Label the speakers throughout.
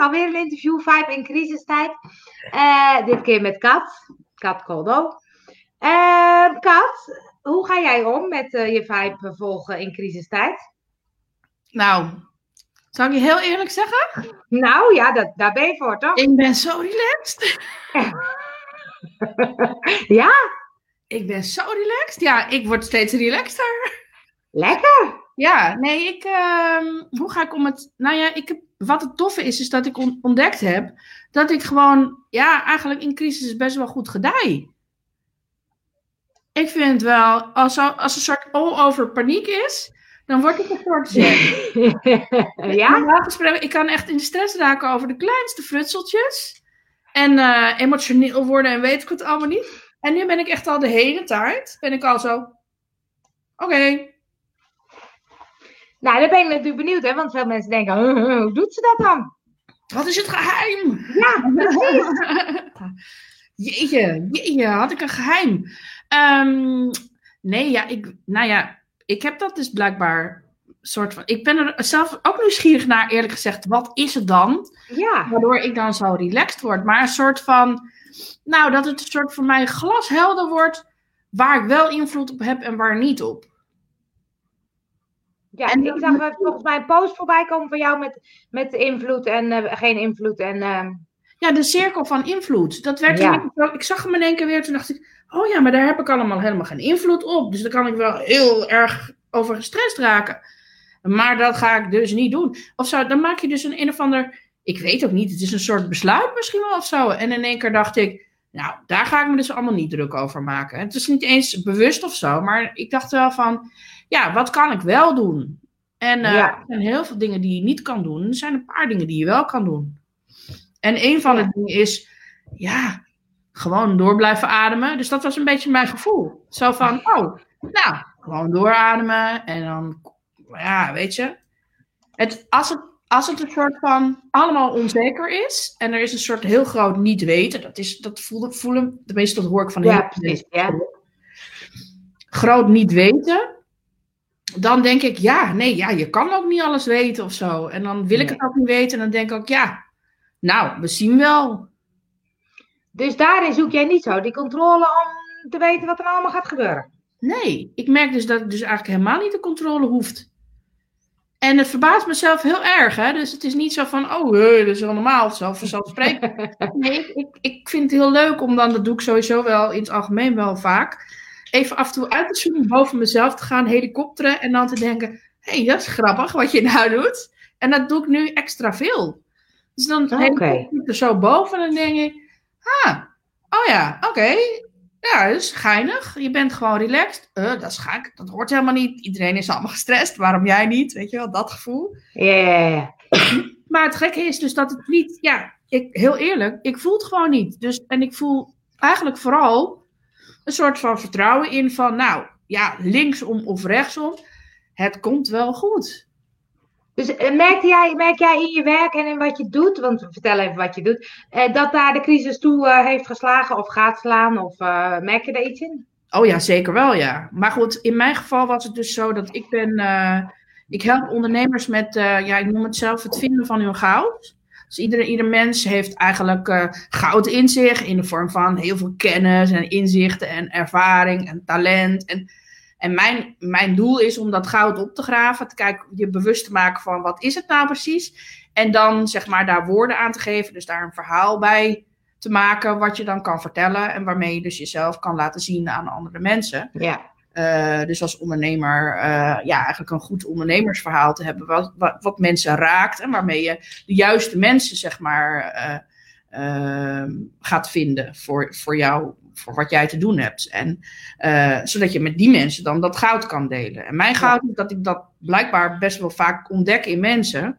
Speaker 1: Alweer een interview, Vibe in crisistijd. Uh, dit keer met Kat. Kat Koldo. Uh, Kat, hoe ga jij om met uh, je Vibe volgen in crisistijd?
Speaker 2: Nou, zal ik je heel eerlijk zeggen?
Speaker 1: Nou ja, dat, daar ben je voor, toch?
Speaker 2: Ik ben zo relaxed.
Speaker 1: ja?
Speaker 2: Ik ben zo relaxed. Ja, ik word steeds relaxter.
Speaker 1: Lekker.
Speaker 2: Ja, nee, ik, uh, hoe ga ik om het, nou ja, ik heb, wat het toffe is, is dat ik ontdekt heb dat ik gewoon, ja, eigenlijk in crisis best wel goed gedij. Ik vind wel, als, als een soort all-over paniek is, dan word ik een soort zen. ja? Ik kan echt in de stress raken over de kleinste frutseltjes. En uh, emotioneel worden en weet ik het allemaal niet. En nu ben ik echt al de hele tijd, ben ik al zo, oké,
Speaker 1: nou, daar ben ik natuurlijk benieuwd, hè? Want veel mensen denken, hoe doet ze dat dan?
Speaker 2: Wat is het geheim?
Speaker 1: Ja, precies.
Speaker 2: jeetje, jeetje, had ik een geheim? Um, nee, ja, ik, nou ja, ik heb dat dus blijkbaar soort van. Ik ben er zelf ook nieuwsgierig naar, eerlijk gezegd. Wat is het dan?
Speaker 1: Ja.
Speaker 2: Waardoor ik dan zo relaxed word. Maar een soort van. Nou, dat het een soort van mij glashelder wordt. Waar ik wel invloed op heb en waar niet op.
Speaker 1: Ja, en ik zag volgens mij een post voorbij komen van jou met, met invloed en uh, geen invloed. En, uh...
Speaker 2: Ja, de cirkel van invloed. Dat werd ja. ik zag hem in één keer weer, toen dacht ik, oh ja, maar daar heb ik allemaal helemaal geen invloed op. Dus daar kan ik wel heel erg over gestrest raken. Maar dat ga ik dus niet doen. Of zo, dan maak je dus een een of ander, ik weet ook niet, het is een soort besluit misschien wel of zo. En in één keer dacht ik, nou, daar ga ik me dus allemaal niet druk over maken. Het is niet eens bewust of zo, maar ik dacht wel van, ja, wat kan ik wel doen? En uh, er zijn heel veel dingen die je niet kan doen. Er zijn een paar dingen die je wel kan doen. En een van de dingen is, ja, gewoon door blijven ademen. Dus dat was een beetje mijn gevoel. Zo van, oh, nou, gewoon doorademen. En dan, ja, weet je. Het, als, het, als het een soort van allemaal onzeker is. En er is een soort heel groot niet weten. Dat, is, dat voelen, voelen, tenminste dat hoor ik van
Speaker 1: heel ja, precies, ja.
Speaker 2: Groot niet weten dan denk ik, ja, nee, ja, je kan ook niet alles weten of zo. En dan wil ik het ook niet weten. En dan denk ik ook, ja, nou, we zien wel.
Speaker 1: Dus daarin zoek jij niet zo die controle om te weten wat er allemaal gaat gebeuren?
Speaker 2: Nee, ik merk dus dat ik dus eigenlijk helemaal niet de controle hoeft. En het verbaast mezelf heel erg, hè. Dus het is niet zo van, oh, dat is wel normaal of zo, vanzelfsprekend. nee, ik, ik vind het heel leuk om dan, dat doe ik sowieso wel in het algemeen wel vaak even af en toe uit te zoeken, boven mezelf te gaan helikopteren en dan te denken: hé, hey, dat is grappig wat je nou doet. En dat doe ik nu extra veel. Dus dan okay. ik er zo boven en dan denk ik: ah, oh ja, oké. Ja, dat is geinig. Je bent gewoon relaxed. Uh, dat is gek. Dat hoort helemaal niet. Iedereen is allemaal gestrest. Waarom jij niet? Weet je wel, dat gevoel.
Speaker 1: Ja, ja, ja.
Speaker 2: Maar het gekke is dus dat het niet... Ja, ik, heel eerlijk, ik voel het gewoon niet. Dus, en ik voel eigenlijk vooral een soort van vertrouwen in van, nou ja, linksom of rechtsom, het komt wel goed.
Speaker 1: Dus uh, merk, jij, merk jij in je werk en in wat je doet, want vertel even wat je doet, uh, dat daar de crisis toe uh, heeft geslagen of gaat slaan? Of merk je er iets in?
Speaker 2: Oh ja, zeker wel, ja. Maar goed, in mijn geval was het dus zo dat ik ben, ik help ondernemers met, ja, ik noem het zelf het vinden van hun goud. Dus ieder, ieder mens heeft eigenlijk uh, goud in zich in de vorm van heel veel kennis en inzichten en ervaring en talent. En, en mijn, mijn doel is om dat goud op te graven, te kijken, je bewust te maken van wat is het nou precies. En dan zeg maar daar woorden aan te geven, dus daar een verhaal bij te maken wat je dan kan vertellen en waarmee je dus jezelf kan laten zien aan andere mensen.
Speaker 1: Ja.
Speaker 2: Uh, dus als ondernemer, uh, ja, eigenlijk een goed ondernemersverhaal te hebben, wat, wat, wat, mensen raakt en waarmee je de juiste mensen, zeg maar, uh, gaat vinden voor, voor jou, voor wat jij te doen hebt. En zodat je met die mensen dan dat goud kan delen. En mijn goud is dat ik dat blijkbaar best wel vaak ontdek in mensen.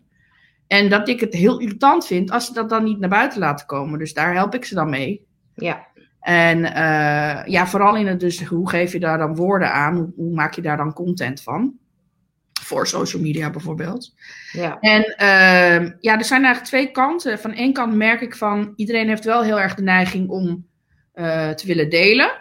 Speaker 2: En dat ik het heel irritant vind als ze dat dan niet naar buiten laten komen. Dus daar help ik ze dan mee.
Speaker 1: Ja.
Speaker 2: En uh, ja, vooral in het dus, hoe geef je daar dan woorden aan? Hoe, hoe, maak je daar dan content van? Voor social media bijvoorbeeld.
Speaker 1: Ja.
Speaker 2: En uh, ja, er zijn eigenlijk twee kanten. Van één kant merk ik van, iedereen heeft wel heel erg de neiging om uh, te willen delen.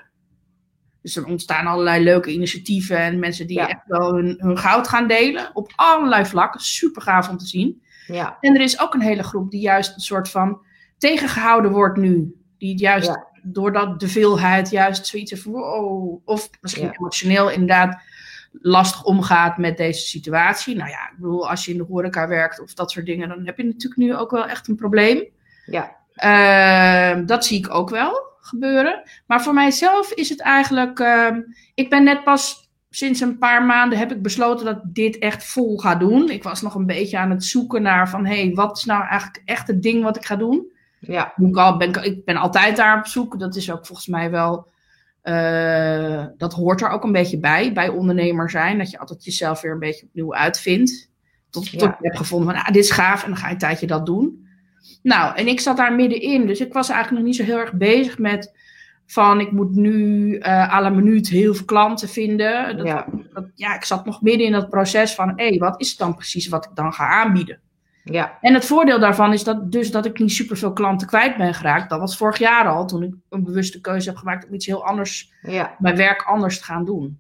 Speaker 2: Dus er ontstaan allerlei leuke initiatieven en mensen die echt wel hun, hun goud gaan delen. Op allerlei vlakken. Super gaaf om te zien.
Speaker 1: Ja.
Speaker 2: En er is ook een hele groep die juist een soort van tegengehouden wordt nu. Die juist
Speaker 1: Ja.
Speaker 2: Doordat de veelheid juist zoiets heeft wow, of misschien
Speaker 1: Ja.
Speaker 2: emotioneel inderdaad lastig omgaat met deze situatie. Nou ja, ik bedoel, als je in de horeca werkt of dat soort dingen, dan heb je natuurlijk nu ook wel echt een probleem.
Speaker 1: Ja.
Speaker 2: Ehm, dat zie ik ook wel gebeuren. Maar voor mijzelf is het eigenlijk. ehm, ik ben net pas sinds een paar maanden heb ik besloten dat ik dit echt vol ga doen. Ik was nog een beetje aan het zoeken naar van hé, hey, wat is nou eigenlijk echt het ding wat ik ga doen?
Speaker 1: Ja.
Speaker 2: Ik, al, ben, ik ben altijd daar op zoek. Dat is ook volgens mij wel. eh, dat hoort er ook een beetje bij, bij ondernemer zijn. Dat je altijd jezelf weer een beetje opnieuw uitvindt. Tot, tot
Speaker 1: Ja.
Speaker 2: je hebt gevonden van, ah, dit is gaaf. En dan ga je een tijdje dat doen. Nou, en ik zat daar middenin. Dus ik was eigenlijk nog niet zo heel erg bezig met... van, ik moet nu eh à la minuut heel veel klanten vinden. Dat,
Speaker 1: Ja.
Speaker 2: dat- ja, ik zat nog midden in dat proces van... hé, wat is het dan precies wat ik dan ga aanbieden?
Speaker 1: Ja.
Speaker 2: En het voordeel daarvan is dat, dus dat ik niet superveel klanten kwijt ben geraakt. Dat was vorig jaar al, toen ik een bewuste keuze heb gemaakt om iets heel anders,
Speaker 1: Ja.
Speaker 2: mijn werk anders te gaan doen.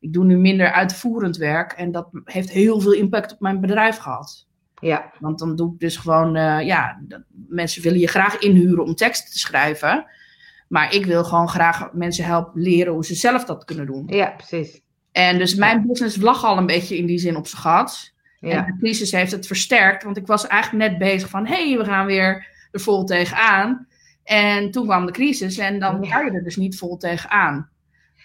Speaker 2: Ik doe nu minder uitvoerend werk en dat heeft heel veel impact op mijn bedrijf gehad.
Speaker 1: Ja.
Speaker 2: Want dan doe ik dus gewoon, eh, ja, mensen willen je graag inhuren om teksten te schrijven. Maar ik wil gewoon graag mensen helpen leren hoe ze zelf dat kunnen doen.
Speaker 1: Ja, precies.
Speaker 2: En dus mijn business lag al een beetje in die zin op zijn gat. En
Speaker 1: Ja.
Speaker 2: de crisis heeft het versterkt, want ik was eigenlijk net bezig van, hé, hey, we gaan weer er vol tegenaan. En toen kwam de crisis en dan kan je er dus niet vol tegenaan.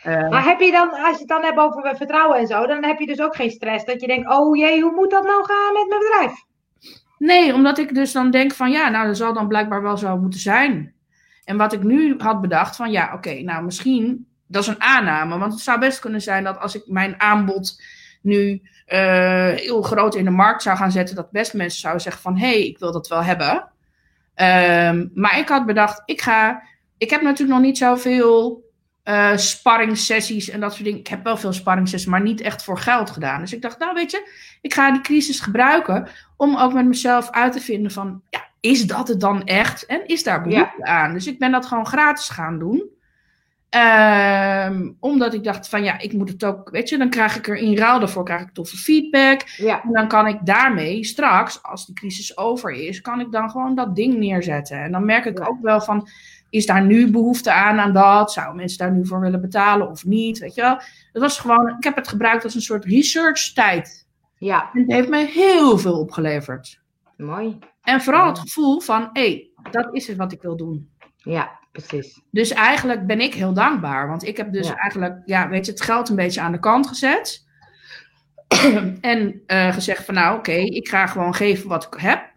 Speaker 2: Eh,
Speaker 1: Maar heb je dan, als je het dan hebt over vertrouwen en zo, dan heb je dus ook geen stress dat je denkt, oh jee, hoe moet dat nou gaan met mijn bedrijf?
Speaker 2: nee, omdat ik dus dan denk van, ja, nou, dat zal dan blijkbaar wel zo moeten zijn. En wat ik nu had bedacht van, ja, oké, nou, misschien, dat is een aanname. Want het zou best kunnen zijn dat als ik mijn aanbod nu eh, heel groot in de markt zou gaan zetten, dat best mensen zouden zeggen van, hé, hey, ik wil dat wel hebben. Ehm, maar ik had bedacht, ik ga, ik heb natuurlijk nog niet zoveel eh sparringssessies en dat soort dingen. Ik heb wel veel sparringssessies, maar niet echt voor geld gedaan. Dus ik dacht, nou weet je, ik ga die crisis gebruiken om ook met mezelf uit te vinden van, ja, is dat het dan echt? En is daar behoefte aan? Dus ik ben dat gewoon gratis gaan doen. Ehm, omdat ik dacht van, ja, ik moet het ook, weet je, dan krijg ik er in ruil daarvoor krijg ik toffe feedback.
Speaker 1: Ja.
Speaker 2: En dan kan ik daarmee straks, als die crisis over is, kan ik dan gewoon dat ding neerzetten. En dan merk ik
Speaker 1: Ja.
Speaker 2: ook wel van, is daar nu behoefte aan aan dat? Zouden mensen daar nu voor willen betalen of niet? Weet je wel? Het was gewoon, ik heb het gebruikt als een soort research tijd.
Speaker 1: Ja.
Speaker 2: En het heeft me heel veel opgeleverd.
Speaker 1: Mooi.
Speaker 2: En vooral het gevoel van, hé, hey, dat is het wat ik wil doen.
Speaker 1: Ja, precies.
Speaker 2: Dus eigenlijk ben ik heel dankbaar. Want ik heb dus
Speaker 1: Ja.
Speaker 2: eigenlijk, ja, weet je, het geld een beetje aan de kant gezet. en eh, gezegd van, nou, oké, ik ga gewoon geven wat ik heb.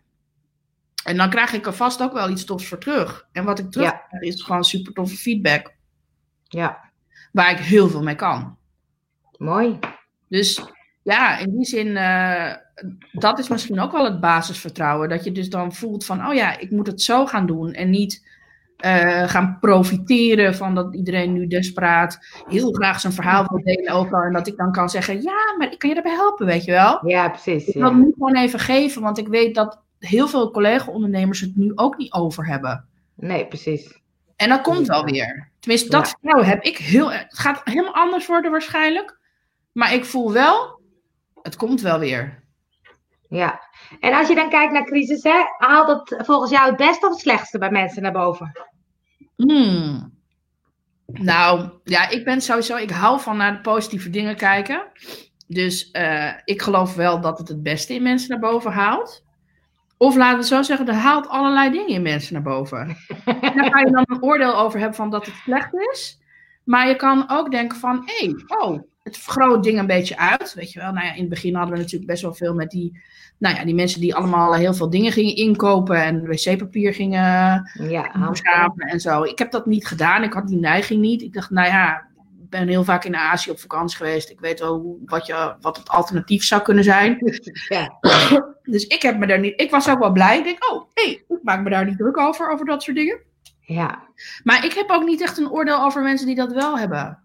Speaker 2: En dan krijg ik er vast ook wel iets tofs voor terug. En wat ik terug
Speaker 1: Ja.
Speaker 2: krijg is gewoon super toffe feedback.
Speaker 1: Ja.
Speaker 2: Waar ik heel veel mee kan.
Speaker 1: Mooi.
Speaker 2: Dus ja, in die zin, eh, dat is misschien ook wel het basisvertrouwen. Dat je dus dan voelt van, oh ja, ik moet het zo gaan doen. En niet eh, gaan profiteren van dat iedereen nu desperaat heel graag zijn verhaal wil delen over. En dat ik dan kan zeggen, ja, maar ik kan je daarbij helpen, weet je wel.
Speaker 1: Ja, precies.
Speaker 2: Ik wil het
Speaker 1: Ja.
Speaker 2: nu gewoon even geven, want ik weet dat heel veel collega-ondernemers het nu ook niet over hebben.
Speaker 1: Nee, precies.
Speaker 2: En dat komt wel weer. Tenminste, dat
Speaker 1: Ja.
Speaker 2: vertrouwen heb ik heel. Het gaat helemaal anders worden waarschijnlijk. Maar ik voel wel, het komt wel weer.
Speaker 1: Ja. En als je dan kijkt naar crisis, hè, haalt het volgens jou het beste of het slechtste bij mensen naar boven?
Speaker 2: Hmm. Nou, ja, ik ben sowieso, ik hou van naar de positieve dingen kijken. Dus eh, ik geloof wel dat het het beste in mensen naar boven haalt. Of laten we het zo zeggen, er haalt allerlei dingen in mensen naar boven. En daar kan je dan een oordeel over hebben van dat het slecht is. Maar je kan ook denken van, hé, hey, oh, het vergroot dingen een beetje uit. Weet je wel, nou ja, in het begin hadden we natuurlijk best wel veel met die, nou ja, die mensen die allemaal heel veel dingen gingen inkopen en wc-papier gingen
Speaker 1: Ja,
Speaker 2: verzamelen en zo. Ik heb dat niet gedaan. Ik had die neiging niet. Ik dacht, nou ja, ik ben heel vaak in Azië op vakantie geweest. Ik weet wel hoe, wat, je, wat het alternatief zou kunnen zijn.
Speaker 1: Ja.
Speaker 2: Dus ik heb me daar niet. Ik was ook wel blij. Ik denk, oh, hé, hey, ik maak me daar niet druk over, over dat soort dingen.
Speaker 1: Ja.
Speaker 2: Maar ik heb ook niet echt een oordeel over mensen die dat wel hebben.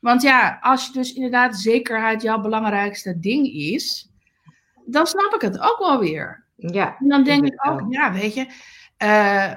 Speaker 2: Want ja, als je dus inderdaad zekerheid jouw belangrijkste ding is, dan snap ik het ook wel weer.
Speaker 1: Ja.
Speaker 2: En dan denk ik ook, ja, weet je, eh,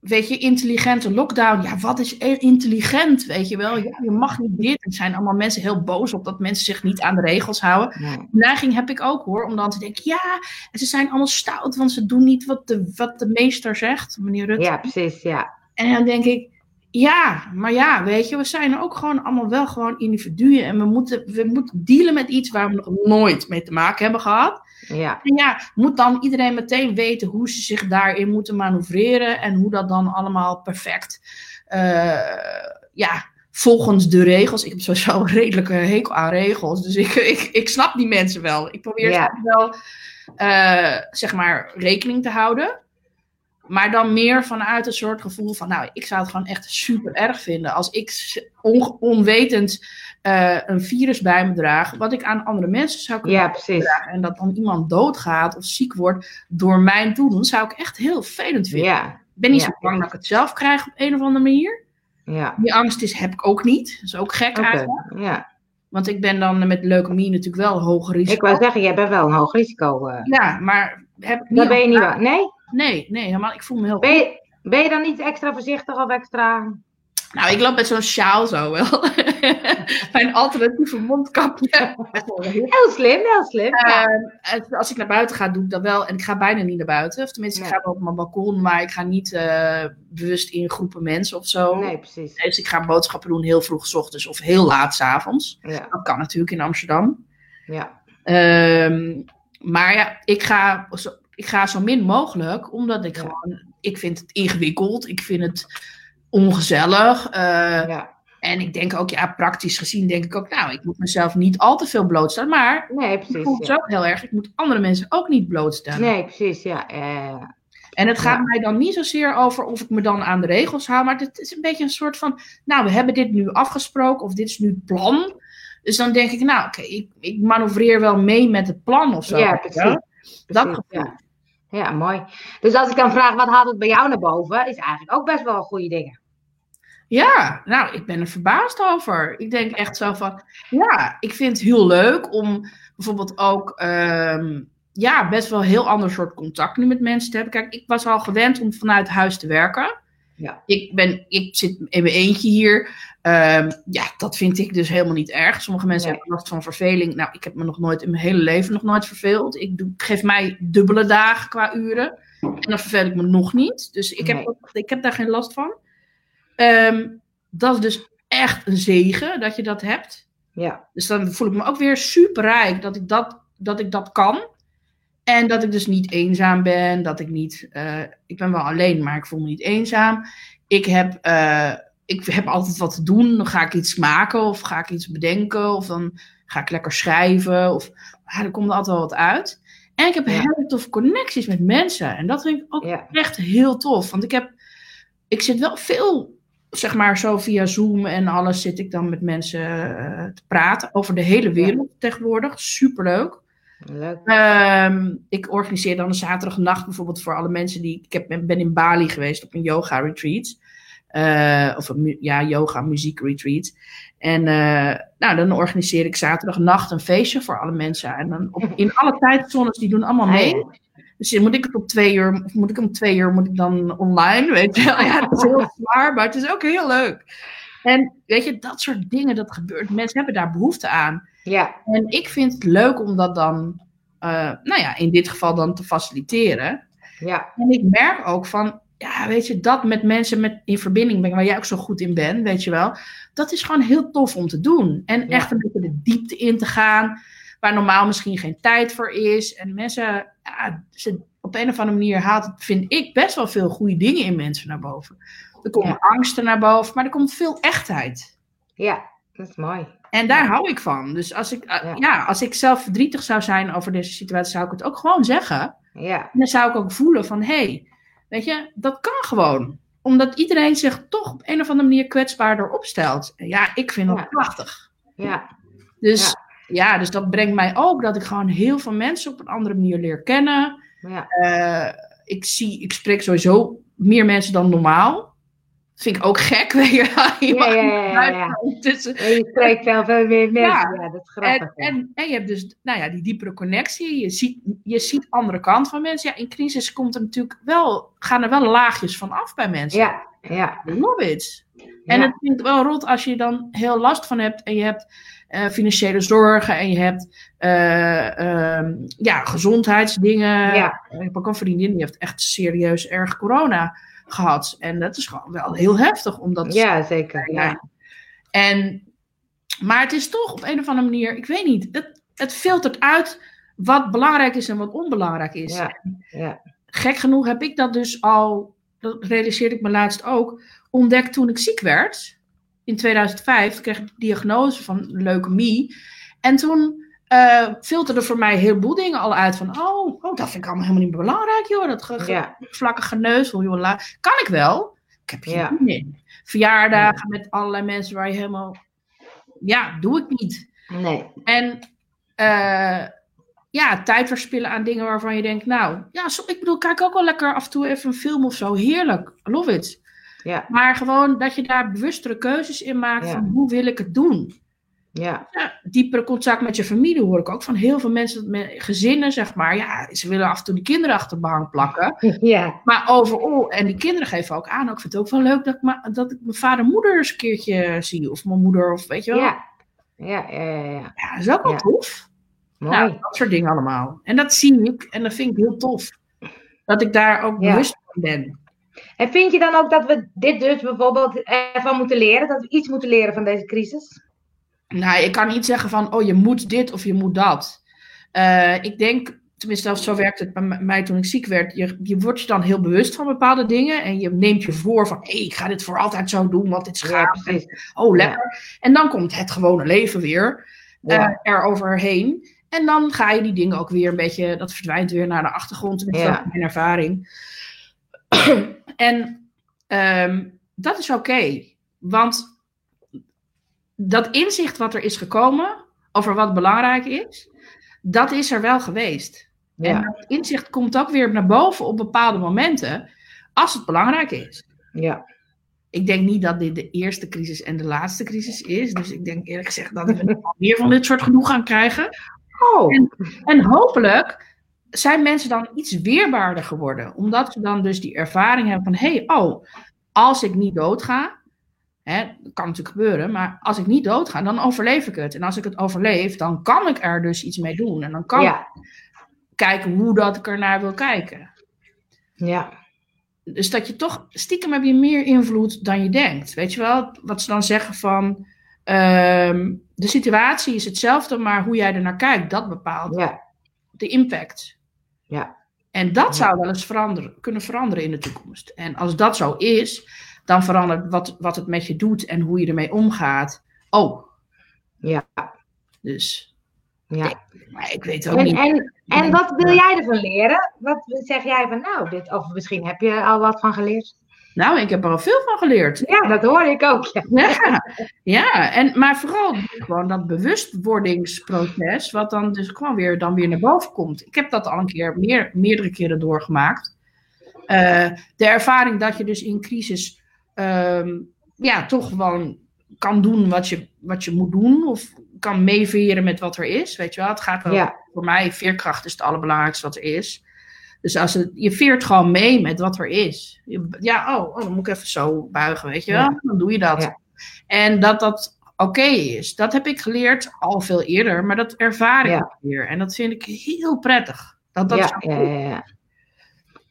Speaker 2: weet je, intelligente lockdown. Ja, wat is intelligent, weet je wel? Ja, je mag niet dit. Er zijn allemaal mensen heel boos op dat mensen zich niet aan de regels houden. Nee. neiging heb ik ook hoor, om dan te denken, ja, ze zijn allemaal stout, want ze doen niet wat de, wat de meester zegt, meneer Rutte.
Speaker 1: Ja, precies, ja.
Speaker 2: En dan denk ik, ja, maar ja, weet je, we zijn ook gewoon allemaal wel gewoon individuen. En we moeten, we moeten dealen met iets waar we nog nooit mee te maken hebben gehad.
Speaker 1: Ja.
Speaker 2: En ja, moet dan iedereen meteen weten hoe ze zich daarin moeten manoeuvreren. En hoe dat dan allemaal perfect, uh, ja, volgens de regels. Ik heb sowieso een redelijke hekel aan regels. Dus ik, ik, ik snap die mensen wel. Ik probeer ja. wel, uh, zeg maar, rekening te houden. Maar dan meer vanuit een soort gevoel van, nou, ik zou het gewoon echt super erg vinden als ik on onwetend uh, een virus bij me draag, wat ik aan andere mensen zou kunnen
Speaker 1: ja,
Speaker 2: dragen. En dat dan iemand doodgaat of ziek wordt door mijn toedoen, zou ik echt heel vervelend vinden.
Speaker 1: Ja.
Speaker 2: Ik ben niet zo bang dat ik het zelf krijg op een of andere manier.
Speaker 1: Ja.
Speaker 2: Die angst is, heb ik ook niet. Dat is ook gek okay. eigenlijk.
Speaker 1: Ja.
Speaker 2: Want ik ben dan met leukemie natuurlijk wel een hoger risico.
Speaker 1: Ik wou zeggen, jij bent wel een hoog risico. Uh...
Speaker 2: Ja, maar heb ik niet.
Speaker 1: Dat ben je niet wel. Nee?
Speaker 2: Nee, nee, helemaal. Ik voel me heel.
Speaker 1: Ben je, ben je dan niet extra voorzichtig of extra.
Speaker 2: Nou, ik loop met zo'n sjaal zo wel. Mijn alternatieve mondkapje.
Speaker 1: heel slim, heel slim. Ja.
Speaker 2: Uh, als ik naar buiten ga, doe ik dat wel. En ik ga bijna niet naar buiten. Of tenminste, nee. ik ga wel op mijn balkon, maar ik ga niet uh, bewust in groepen mensen of zo.
Speaker 1: Nee, precies.
Speaker 2: Dus ik ga boodschappen doen heel vroeg s ochtends of heel laat s avonds.
Speaker 1: Ja.
Speaker 2: Dat kan natuurlijk in Amsterdam.
Speaker 1: Ja.
Speaker 2: Um, maar ja, ik ga, ik ga zo min mogelijk, omdat ik ja. gewoon, ik vind het ingewikkeld. Ik vind het ongezellig. Uh,
Speaker 1: ja.
Speaker 2: En ik denk ook, ja, praktisch gezien denk ik ook, nou, ik moet mezelf niet al te veel blootstellen. Maar
Speaker 1: nee, precies,
Speaker 2: ik voel het ja. ook heel erg, ik moet andere mensen ook niet blootstellen.
Speaker 1: Nee, precies, ja. Uh,
Speaker 2: en het gaat mij dan niet zozeer over of ik me dan aan de regels hou, maar het is een beetje een soort van, nou, we hebben dit nu afgesproken of dit is nu het plan. Dus dan denk ik, nou, oké, okay, ik, ik manoeuvreer wel mee met het plan of zo.
Speaker 1: Ja, precies.
Speaker 2: Ja? Dat
Speaker 1: precies, ja. mooi. Dus als ik dan vraag, wat haalt het bij jou naar boven, is eigenlijk ook best wel goede dingen.
Speaker 2: Ja, nou, ik ben er verbaasd over. Ik denk echt zo van, ja, ik vind het heel leuk om bijvoorbeeld ook, um, ja, best wel een heel ander soort contact nu met mensen te hebben. Kijk, ik was al gewend om vanuit huis te werken.
Speaker 1: Ja.
Speaker 2: Ik, ben, ik zit in mijn eentje hier. Um, ja, dat vind ik dus helemaal niet erg. Sommige mensen
Speaker 1: Nee.
Speaker 2: hebben last van verveling. Nou, ik heb me nog nooit in mijn hele leven nog nooit verveeld. Ik, doe, geef mij dubbele dagen qua uren. En dan verveel ik me nog niet. Dus ik heb,
Speaker 1: Nee.
Speaker 2: ook- ik heb daar geen last van. Ehm, dat is dus echt een zegen dat je dat hebt.
Speaker 1: Ja,
Speaker 2: Dus dan voel ik me ook weer super rijk dat ik dat, dat, ik dat kan. En dat ik dus niet eenzaam ben. Dat ik niet. eh, ik ben wel alleen, maar ik voel me niet eenzaam. Ik heb, eh, ik heb altijd wat te doen. Dan ga ik iets maken of ga ik iets bedenken. Of dan ga ik lekker schrijven. Of ja, er komt altijd wel wat uit. En ik heb
Speaker 1: Ja.
Speaker 2: hele toffe connecties met mensen. En dat vind ik ook
Speaker 1: ja,
Speaker 2: echt heel tof. Want ik heb, ik zit wel veel, zeg maar zo via Zoom en alles zit ik dan met mensen eh, te praten over de hele wereld tegenwoordig. Superleuk.
Speaker 1: leuk.
Speaker 2: Ehm, ik organiseer dan een zaterdagnacht bijvoorbeeld voor alle mensen die, ik heb, ben in Bali geweest op een yoga retreat. Eh, of een ja, yoga muziek retreat. En eh, nou, dan organiseer ik zaterdagnacht een feestje voor alle mensen. En dan op, in alle tijdzones, die doen allemaal mee. Dus moet ik het op twee uur, of moet ik om twee uur moet ik dan online, weet je wel. Ja, het is heel zwaar, maar het is ook heel leuk. En weet je, dat soort dingen, dat gebeurt. Mensen hebben daar behoefte aan.
Speaker 1: Ja,
Speaker 2: En ik vind het leuk om dat dan, eh, nou ja, in dit geval dan te faciliteren.
Speaker 1: ja,
Speaker 2: En ik merk ook van, ja, weet je, dat met mensen met, in verbinding brengen, waar jij ook zo goed in bent, weet je wel. Dat is gewoon heel tof om te doen. En
Speaker 1: Ja.
Speaker 2: echt een beetje de diepte in te gaan, waar normaal misschien geen tijd voor is. En mensen, ja, ze, op een of andere manier haalt vind ik, best wel veel goede dingen in mensen naar boven. Er komen
Speaker 1: Ja.
Speaker 2: angsten naar boven, maar er komt veel echtheid.
Speaker 1: ja, dat is mooi.
Speaker 2: En daar hou ik van. Dus als ik, eh,
Speaker 1: Ja.
Speaker 2: ja, als ik zelf verdrietig zou zijn over deze situatie, zou ik het ook gewoon zeggen.
Speaker 1: Ja,
Speaker 2: En dan zou ik ook voelen van, hé, hey, weet je, dat kan gewoon. Omdat iedereen zich toch op een of andere manier kwetsbaarder opstelt. Ja, ik vind dat
Speaker 1: Ja.
Speaker 2: prachtig.
Speaker 1: ja,
Speaker 2: Dus ja. dus dat brengt mij ook dat ik gewoon heel veel mensen op een andere manier leer kennen.
Speaker 1: ja,
Speaker 2: Eh, ik, zie, ik spreek sowieso meer mensen dan normaal. Vind ik ook gek. Weet je,
Speaker 1: Ja,
Speaker 2: mag
Speaker 1: ja. En je spreekt wel veel meer mensen. Ja, dat is grappig.
Speaker 2: En, en, en je hebt dus nou ja, die diepere connectie. Je ziet, je ziet andere kant van mensen. Ja, in crisis komt er natuurlijk wel, gaan er wel laagjes van af bij mensen.
Speaker 1: ja, ja.
Speaker 2: I love it. En het vind ik wel rot als je dan heel last van hebt. En je hebt eh, financiële zorgen. En je hebt eh, ehm, ja, gezondheidsdingen.
Speaker 1: Ja.
Speaker 2: Ik heb ook een vriendin die heeft echt serieus erg corona gehad. En dat is gewoon wel heel heftig. Omdat
Speaker 1: ja, zeker.
Speaker 2: ja. En, maar het is toch op een of andere manier, ik weet niet, het, het filtert uit wat belangrijk is en wat onbelangrijk is.
Speaker 1: Ja, ja.
Speaker 2: Gek genoeg heb ik dat dus al, dat realiseerde ik me laatst ook, ontdekt toen ik ziek werd. In 2005 kreeg ik de diagnose van leukemie. En toen eh filterde voor mij een heleboel dingen al uit van, oh, oh dat vind ik allemaal helemaal niet belangrijk, joh. Dat ge, ge-
Speaker 1: Ja.
Speaker 2: vlakkige neus, joh, la- kan ik wel. Ik heb hier
Speaker 1: Ja.
Speaker 2: in. Verjaardagen met allerlei mensen waar je helemaal, ja, doe ik niet.
Speaker 1: Nee.
Speaker 2: En eh, ja, tijd verspillen aan dingen waarvan je denkt, nou, ja, ik bedoel, kijk ook wel lekker af en toe even een film of zo. Heerlijk, love it.
Speaker 1: Ja,
Speaker 2: Maar gewoon dat je daar bewustere keuzes in maakt
Speaker 1: Ja.
Speaker 2: van hoe wil ik het doen.
Speaker 1: Ja.
Speaker 2: Ja, diepere contact met je familie hoor ik ook van heel veel mensen, met gezinnen zeg maar. Ja, ze willen af en toe die kinderen achter de behang plakken.
Speaker 1: Ja,
Speaker 2: Maar overal, en die kinderen geven ook aan, ook, ik vind het ook wel leuk dat ik, ma- dat ik mijn vader en moeder eens een keertje zie. Of mijn moeder, of weet je wel.
Speaker 1: ja. Ja, ja, ja, ja.
Speaker 2: Ja, dat is ook wel tof.
Speaker 1: Mooi.
Speaker 2: Nou, dat soort dingen allemaal. En dat zie ik en dat vind ik heel tof. Dat ik daar ook bewust van ben.
Speaker 1: En vind je dan ook dat we dit dus bijvoorbeeld ervan moeten leren? Dat we iets moeten leren van deze crisis?
Speaker 2: Nou, ik kan niet zeggen van, oh, je moet dit of je moet dat. Eh, ik denk, tenminste, zo werkt het bij mij toen ik ziek werd. Je, je wordt je dan heel bewust van bepaalde dingen. En je neemt je voor van, hé, hey, ik ga dit voor altijd zo doen, want dit is gaaf. oh, lekker. En dan komt het gewone leven weer
Speaker 1: Ja.
Speaker 2: eh, eroverheen. En dan ga je die dingen ook weer een beetje, dat verdwijnt weer naar de achtergrond. Tenminste,
Speaker 1: Ja.
Speaker 2: dat is mijn ervaring. en ehm, dat is oké. want dat inzicht wat er is gekomen over wat belangrijk is, dat is er wel geweest. En dat inzicht komt ook weer naar boven op bepaalde momenten, als het belangrijk is.
Speaker 1: ja.
Speaker 2: Ik denk niet dat dit de eerste crisis en de laatste crisis is. Dus ik denk eerlijk gezegd dat we meer van dit soort genoeg gaan krijgen.
Speaker 1: Oh,
Speaker 2: En hopelijk zijn mensen dan iets weerbaarder geworden. Omdat ze dan dus die ervaring hebben van... hé, hey, oh, als ik niet doodga... Hè, dat kan natuurlijk gebeuren, maar als ik niet doodga, dan overleef ik het. En als ik het overleef, dan kan ik er dus iets mee doen. En dan kan
Speaker 1: ja,
Speaker 2: ik kijken hoe dat ik ernaar wil kijken.
Speaker 1: ja,
Speaker 2: Dus dat je toch, stiekem heb je meer invloed dan je denkt. Weet je wel, wat ze dan zeggen van, ehm, de situatie is hetzelfde, maar hoe jij er naar kijkt, dat bepaalt
Speaker 1: ja,
Speaker 2: de impact.
Speaker 1: ja.
Speaker 2: En dat
Speaker 1: Ja.
Speaker 2: zou wel eens veranderen, kunnen veranderen in de toekomst. En als dat zo is, dan verandert wat, wat het met je doet en hoe je ermee omgaat. Oh,
Speaker 1: ja,
Speaker 2: dus,
Speaker 1: ja.
Speaker 2: maar ik weet ook
Speaker 1: En,
Speaker 2: niet.
Speaker 1: en, en wat wil jij ervan leren? Wat zeg jij van, nou, dit, of misschien heb je al wat van geleerd?
Speaker 2: Nou, ik heb er al veel van geleerd.
Speaker 1: Ja, dat hoor ik ook. Ja,
Speaker 2: Ja, ja en, maar vooral gewoon dat bewustwordingsproces, wat dan dus gewoon weer, dan weer naar boven komt. Ik heb dat al een keer, meer, meerdere keren doorgemaakt. Eh, de ervaring dat je dus in crisis ehm, ja, toch gewoon kan doen wat je, wat je moet doen, of kan meeveren met wat er is. Weet je wel, het gaat wel
Speaker 1: ja,
Speaker 2: voor mij, veerkracht is het allerbelangrijkste wat er is. Dus als het, je veert gewoon mee met wat er is. Je- ja, oh, oh, dan moet ik even zo buigen, weet je wel.
Speaker 1: Ja.
Speaker 2: Dan doe je dat.
Speaker 1: Ja.
Speaker 2: En dat dat oké is. Dat heb ik geleerd al veel eerder, maar dat ervaar ik
Speaker 1: Ja.
Speaker 2: weer. En dat vind ik heel prettig. Dat, dat
Speaker 1: ja, ja, ja, ja.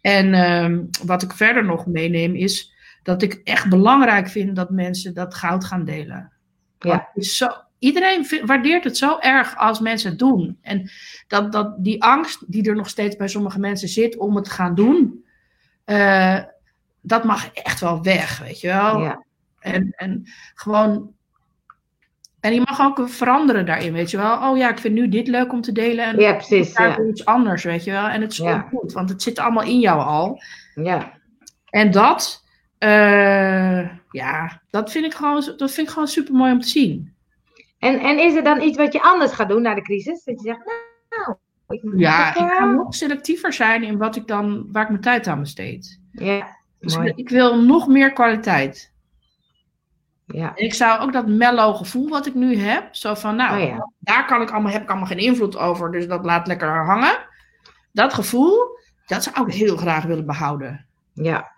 Speaker 2: en ehm, wat ik verder nog meeneem is dat ik echt belangrijk vind dat mensen dat goud gaan delen.
Speaker 1: Ja.
Speaker 2: Zo, iedereen waardeert het zo erg als mensen het doen. En dat, dat die angst die er nog steeds bij sommige mensen zit om het te gaan doen, eh, dat mag echt wel weg, weet je wel.
Speaker 1: ja.
Speaker 2: En, en gewoon. En je mag ook veranderen daarin, weet je wel. Oh ja, ik vind nu dit leuk om te delen. En
Speaker 1: Ja, precies. Ja,
Speaker 2: iets anders, weet je wel. En het is
Speaker 1: Ja.
Speaker 2: ook goed, want het zit allemaal in jou al.
Speaker 1: ja,
Speaker 2: En dat, eh, ja, dat vind ik gewoon, dat vind ik gewoon super mooi om te zien.
Speaker 1: En, en is er dan iets wat je anders gaat doen na de crisis? Dat je zegt, nou, ik moet
Speaker 2: Ja, ik ga nog selectiever zijn in wat ik dan, waar ik mijn tijd aan besteed.
Speaker 1: Ja,
Speaker 2: Dus
Speaker 1: mooi.
Speaker 2: ik wil nog meer kwaliteit.
Speaker 1: Ja.
Speaker 2: En ik zou ook dat mellow gevoel wat ik nu heb, zo van, nou,
Speaker 1: Oh ja.
Speaker 2: daar kan ik allemaal, heb ik allemaal geen invloed over, dus dat laat lekker hangen. Dat gevoel, dat zou ik heel graag willen behouden.
Speaker 1: Ja.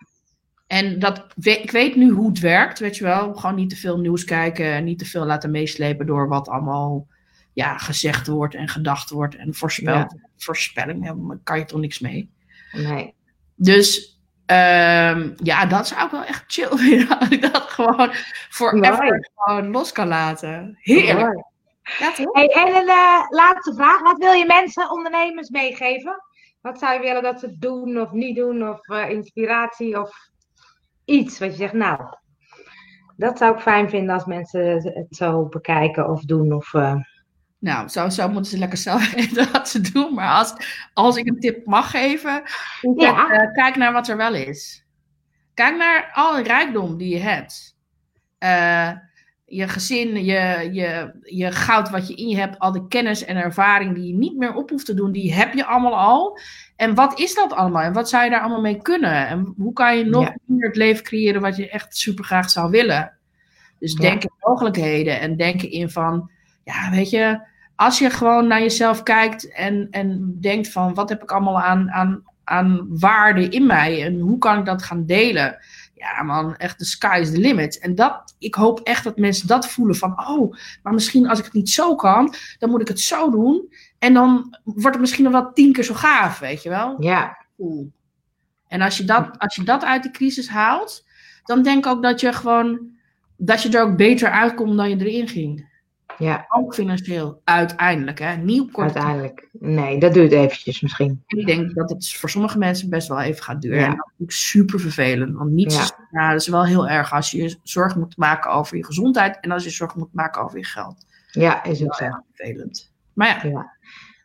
Speaker 2: En dat, ik weet nu hoe het werkt, weet je wel. Gewoon niet te veel nieuws kijken en niet te veel laten meeslepen door wat allemaal ja, gezegd wordt en gedacht wordt en voorspeld. Voorspelling, daar kan je toch niks mee.
Speaker 1: Nee.
Speaker 2: Dus ehm, ja, dat zou ik wel echt chill vinden. Als ik dat gewoon forever
Speaker 1: Mooi.
Speaker 2: gewoon los kan laten. Heerlijk. Ja, toch?
Speaker 1: Hey, en een eh, laatste vraag. Wat wil je mensen, ondernemers meegeven? Wat zou je willen dat ze doen of niet doen? Of eh, inspiratie of iets wat je zegt, nou, dat zou ik fijn vinden als mensen het zo bekijken of doen. Of, eh,
Speaker 2: Nou, zo, zo moeten ze lekker zelf weten wat ze doen. Maar als, als ik een tip mag geven,
Speaker 1: Ja.
Speaker 2: eh, kijk naar wat er wel is. Kijk naar alle rijkdom die je hebt. Eh, je gezin, je, je, je goud wat je in je hebt, al de kennis en ervaring die je niet meer op hoeft te doen, die heb je allemaal al. En wat is dat allemaal? En wat zou je daar allemaal mee kunnen? En hoe kan je nog
Speaker 1: Ja.
Speaker 2: meer het leven creëren wat je echt super graag zou willen? Dus
Speaker 1: Ja.
Speaker 2: denk in mogelijkheden en denken in van, ja, weet je, als je gewoon naar jezelf kijkt en, en denkt van wat heb ik allemaal aan, aan, aan waarde in mij en hoe kan ik dat gaan delen? Ja man, echt de sky is the limit. En dat, ik hoop echt dat mensen dat voelen van oh, maar misschien als ik het niet zo kan, dan moet ik het zo doen. En dan wordt het misschien nog wel tien keer zo gaaf, weet je wel?
Speaker 1: ja,
Speaker 2: Cool. En als je, dat, als je dat uit de crisis haalt, dan denk ik ook dat je gewoon, dat je er ook beter uitkomt dan je erin ging.
Speaker 1: Ja,
Speaker 2: Ook financieel, uiteindelijk. Hè? Nieuw kort.
Speaker 1: uiteindelijk. Nee, dat duurt eventjes misschien.
Speaker 2: Ik denk dat het voor sommige mensen best wel even gaat duren.
Speaker 1: Ja.
Speaker 2: En dat is natuurlijk super vervelend. Want niets
Speaker 1: Ja.
Speaker 2: is, dat is wel heel erg als je zorgen moet maken over je gezondheid. En als je zorgen moet maken over je geld.
Speaker 1: Ja, is ook zo.
Speaker 2: Vervelend. Maar ja,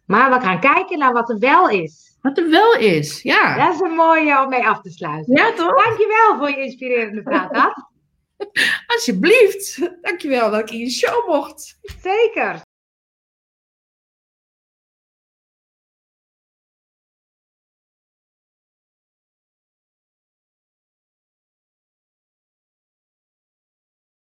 Speaker 1: Maar we gaan kijken naar wat er wel is.
Speaker 2: wat er wel is. Ja,
Speaker 1: Dat is een mooie om mee af te sluiten.
Speaker 2: ja toch?
Speaker 1: Dankjewel voor je inspirerende praat.
Speaker 2: Alsjeblieft. Dankjewel dat ik in je show mocht.
Speaker 1: Zeker.